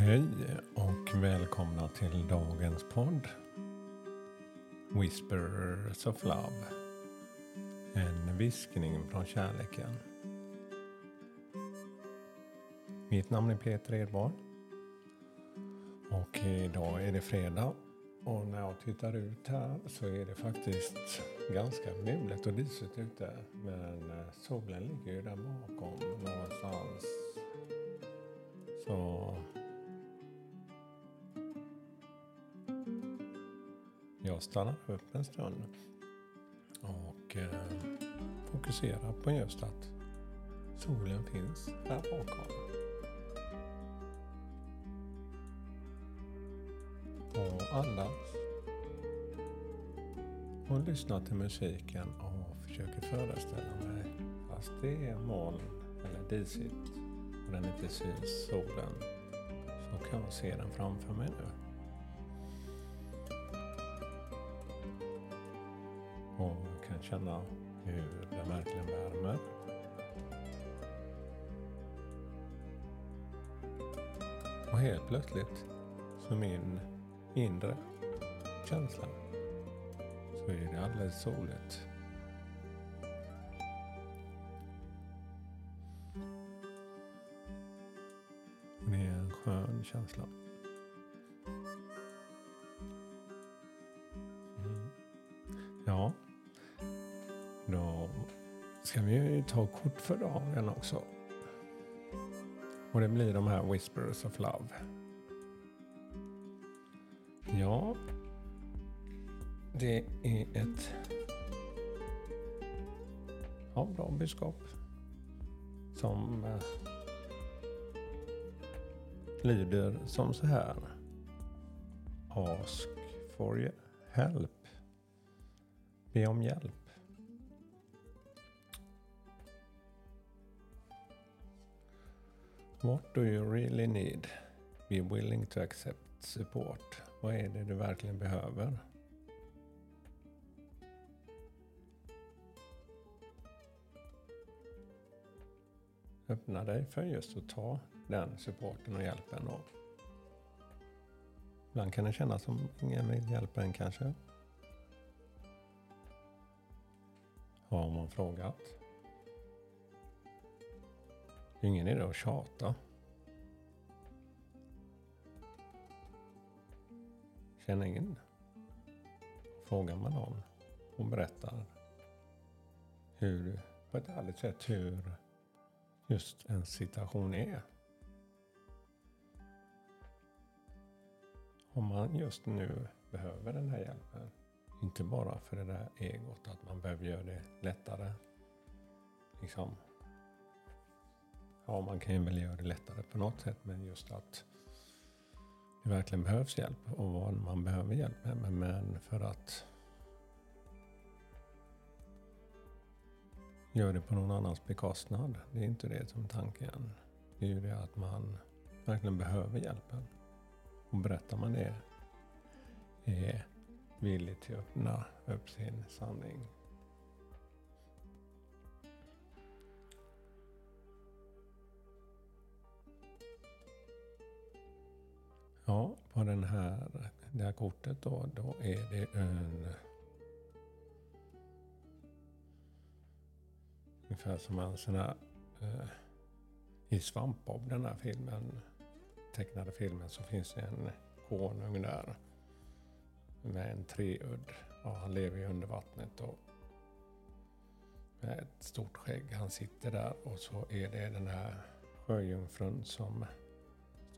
Hej och välkomna till dagens podd Whispers of Love. En viskning från kärleken. Mitt namn är Peter Edborg. Och idag är det fredag. Och när jag tittar ut här så är det faktiskt ganska mulet och disigt ute. Men eh, solen ligger ju där bakom någonstans. Så jag stannar upp en stund och eh, fokuserar på just att solen finns där bakom. Och andas. Och lyssnar till musiken och försöker föreställa mig, fast det är moln eller disigt och den inte syns, solen, så kan jag se den framför mig nu. Kan känna hur det verkligen värmer. Och helt plötsligt, så min inre känsla, så är det alldeles soligt. Och det är en skön känsla. Mm. Ja, ska vi ta kort för dagen också. Och det blir de här Whispers of Love. Ja, det är ett ja, bra budskap som eh, lyder som så här. Ask for help. Be om hjälp. What do you really need? Be willing to accept support. Vad är det du verkligen behöver? Öppna dig för just att ta den supporten och hjälpen. Och ibland kan det kännas som ingen vill hjälpa en kanske. Har man frågat? Det är ingen idé att tjata. Känn in. Fråga med någon och berättar hur, på ett ärligt sätt hur just en situation är. Om man just nu behöver den här hjälpen. Inte bara för det där egot, att man behöver göra det lättare. Liksom ja, man kan ju väl göra det lättare på något sätt, men just att det verkligen behövs hjälp och vad man behöver hjälp med. Men för att göra det på någon annans bekostnad, det är inte det som är tanken. Det är ju det att man verkligen behöver hjälpen. Och berättar man det, är villig till att öppna upp sin sanning Ja, på den här, det här kortet då, då är det en... Ungefär som en sån här... Eh, I Svampbob, den här filmen, tecknade filmen, så finns det en konung där. Med en treudd. Ja, han lever ju under vattnet och med ett stort skägg. Han sitter där och så är det den här sjöjungfrun som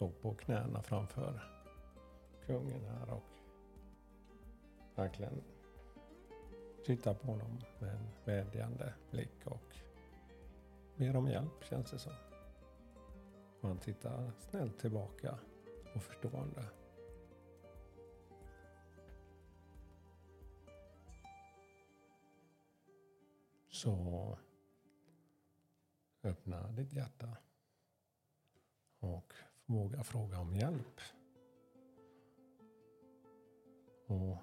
stod på knäna framför kungen här och verkligen tittade på honom med en vädjande blick och ber om hjälp känns det som. Och han tittar snällt tillbaka och förstående. Så öppna ditt hjärta och våga fråga om hjälp. Och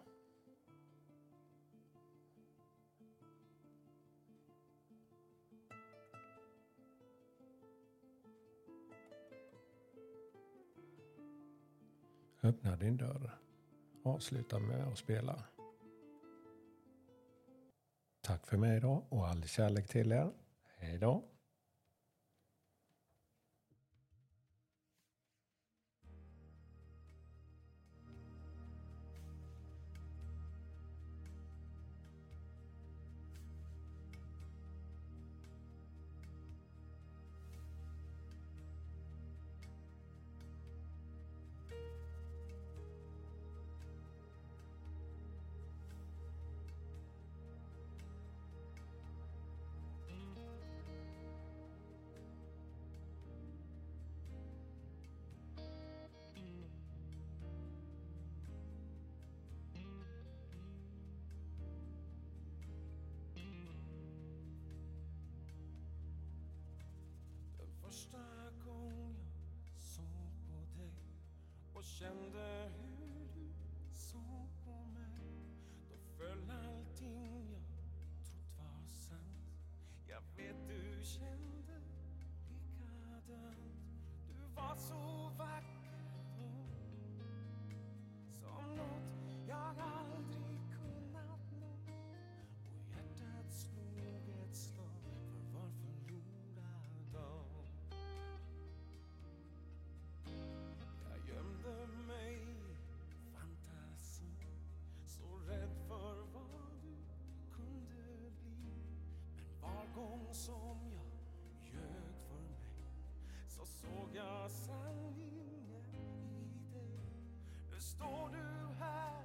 Öppna din dörr. Avsluta med att spela. Tack för mig idag och all kärlek till er. Hej då. Och jag sanningen i dig. Nu står du här.